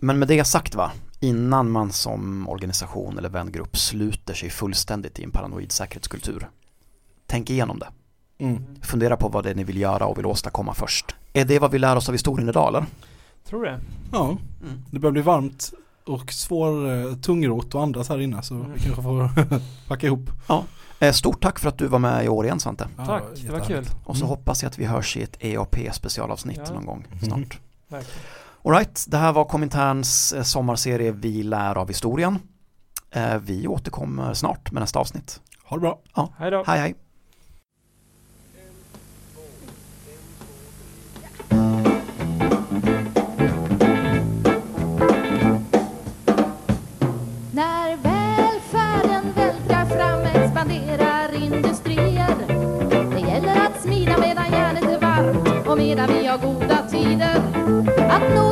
Men med det sagt va, innan man som organisation eller vängrupp sluter sig fullständigt i en paranoid säkerhetskultur. Tänk igenom det. Mm. Fundera på vad det är ni vill göra och vill åstadkomma först. Är det vad vi lär oss av historien idag eller? Tror det. Ja, Mm. det börjar bli varmt och svår eh, tungrot och andras här inne så Mm. vi kanske får packa ihop. Eh, Stort tack för att du var med i år igen Svante. Ja, Tack, det var kul. Och så Mm. hoppas jag att vi hörs i ett EAP specialavsnitt Ja. någon gång Mhm. snart. Verkligen. Alright, det här var Kominterns eh, sommarserie Vi lär av historien. Eh, Vi återkommer snart med nästa avsnitt. Ha det bra. Hej då. Hej hej! Att